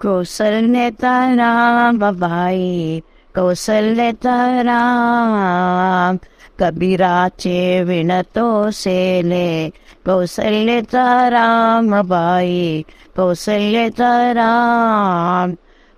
کوسل نے تارا ببائی کوسل نے تارا کبیراچے ونتو سیلے کوسل نے تارا ببائی کوسل نے تارا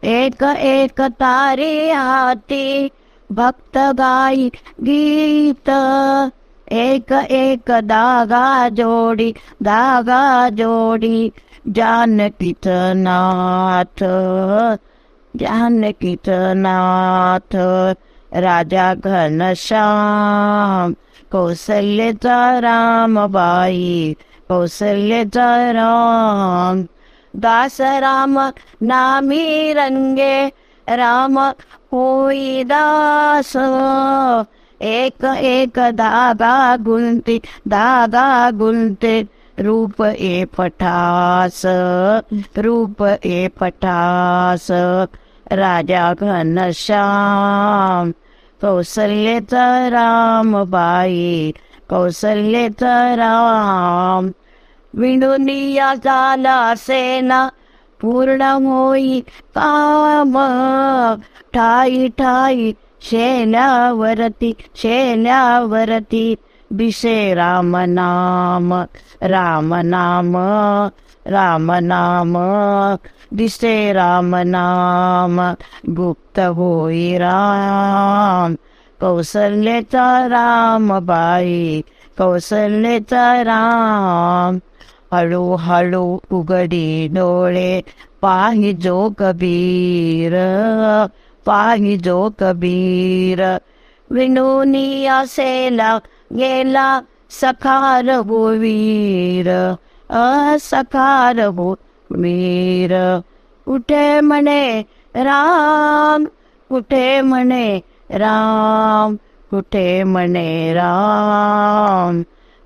ایک ایک تارے آتے بھکت گائی، گیت۔ ایک ایک داغا جوڑی داغا جوڑی۔ جان کتنا جان کتنات راجا گھن شام کوسلیہ رام بائی کوسلیہ رام۔ داس رام نامی رنگے رام کوئی داس ایک ایک دادا گنتی دادا گنتے روپ اے پٹاس روپ اے پٹاس راجا گھن شام کوسلیہ رام بائی کوسلیہ رام یا سینا پورن ہوئی کام ٹھا ٹھائی شینتی شینا ورتی بس رام نام رام نام رام نام بسے رام نام گوئی رام کتام بائی کلتا تام ہلو ہلو اگڑی ڈوڑے پاہی جو کبیر پاہی جو کبیر ونونیا سیلا گیلا سکھار ہو ویر سکھار ہو ویر اٹھے منے رام اٹھے منے رام اٹھے منے رام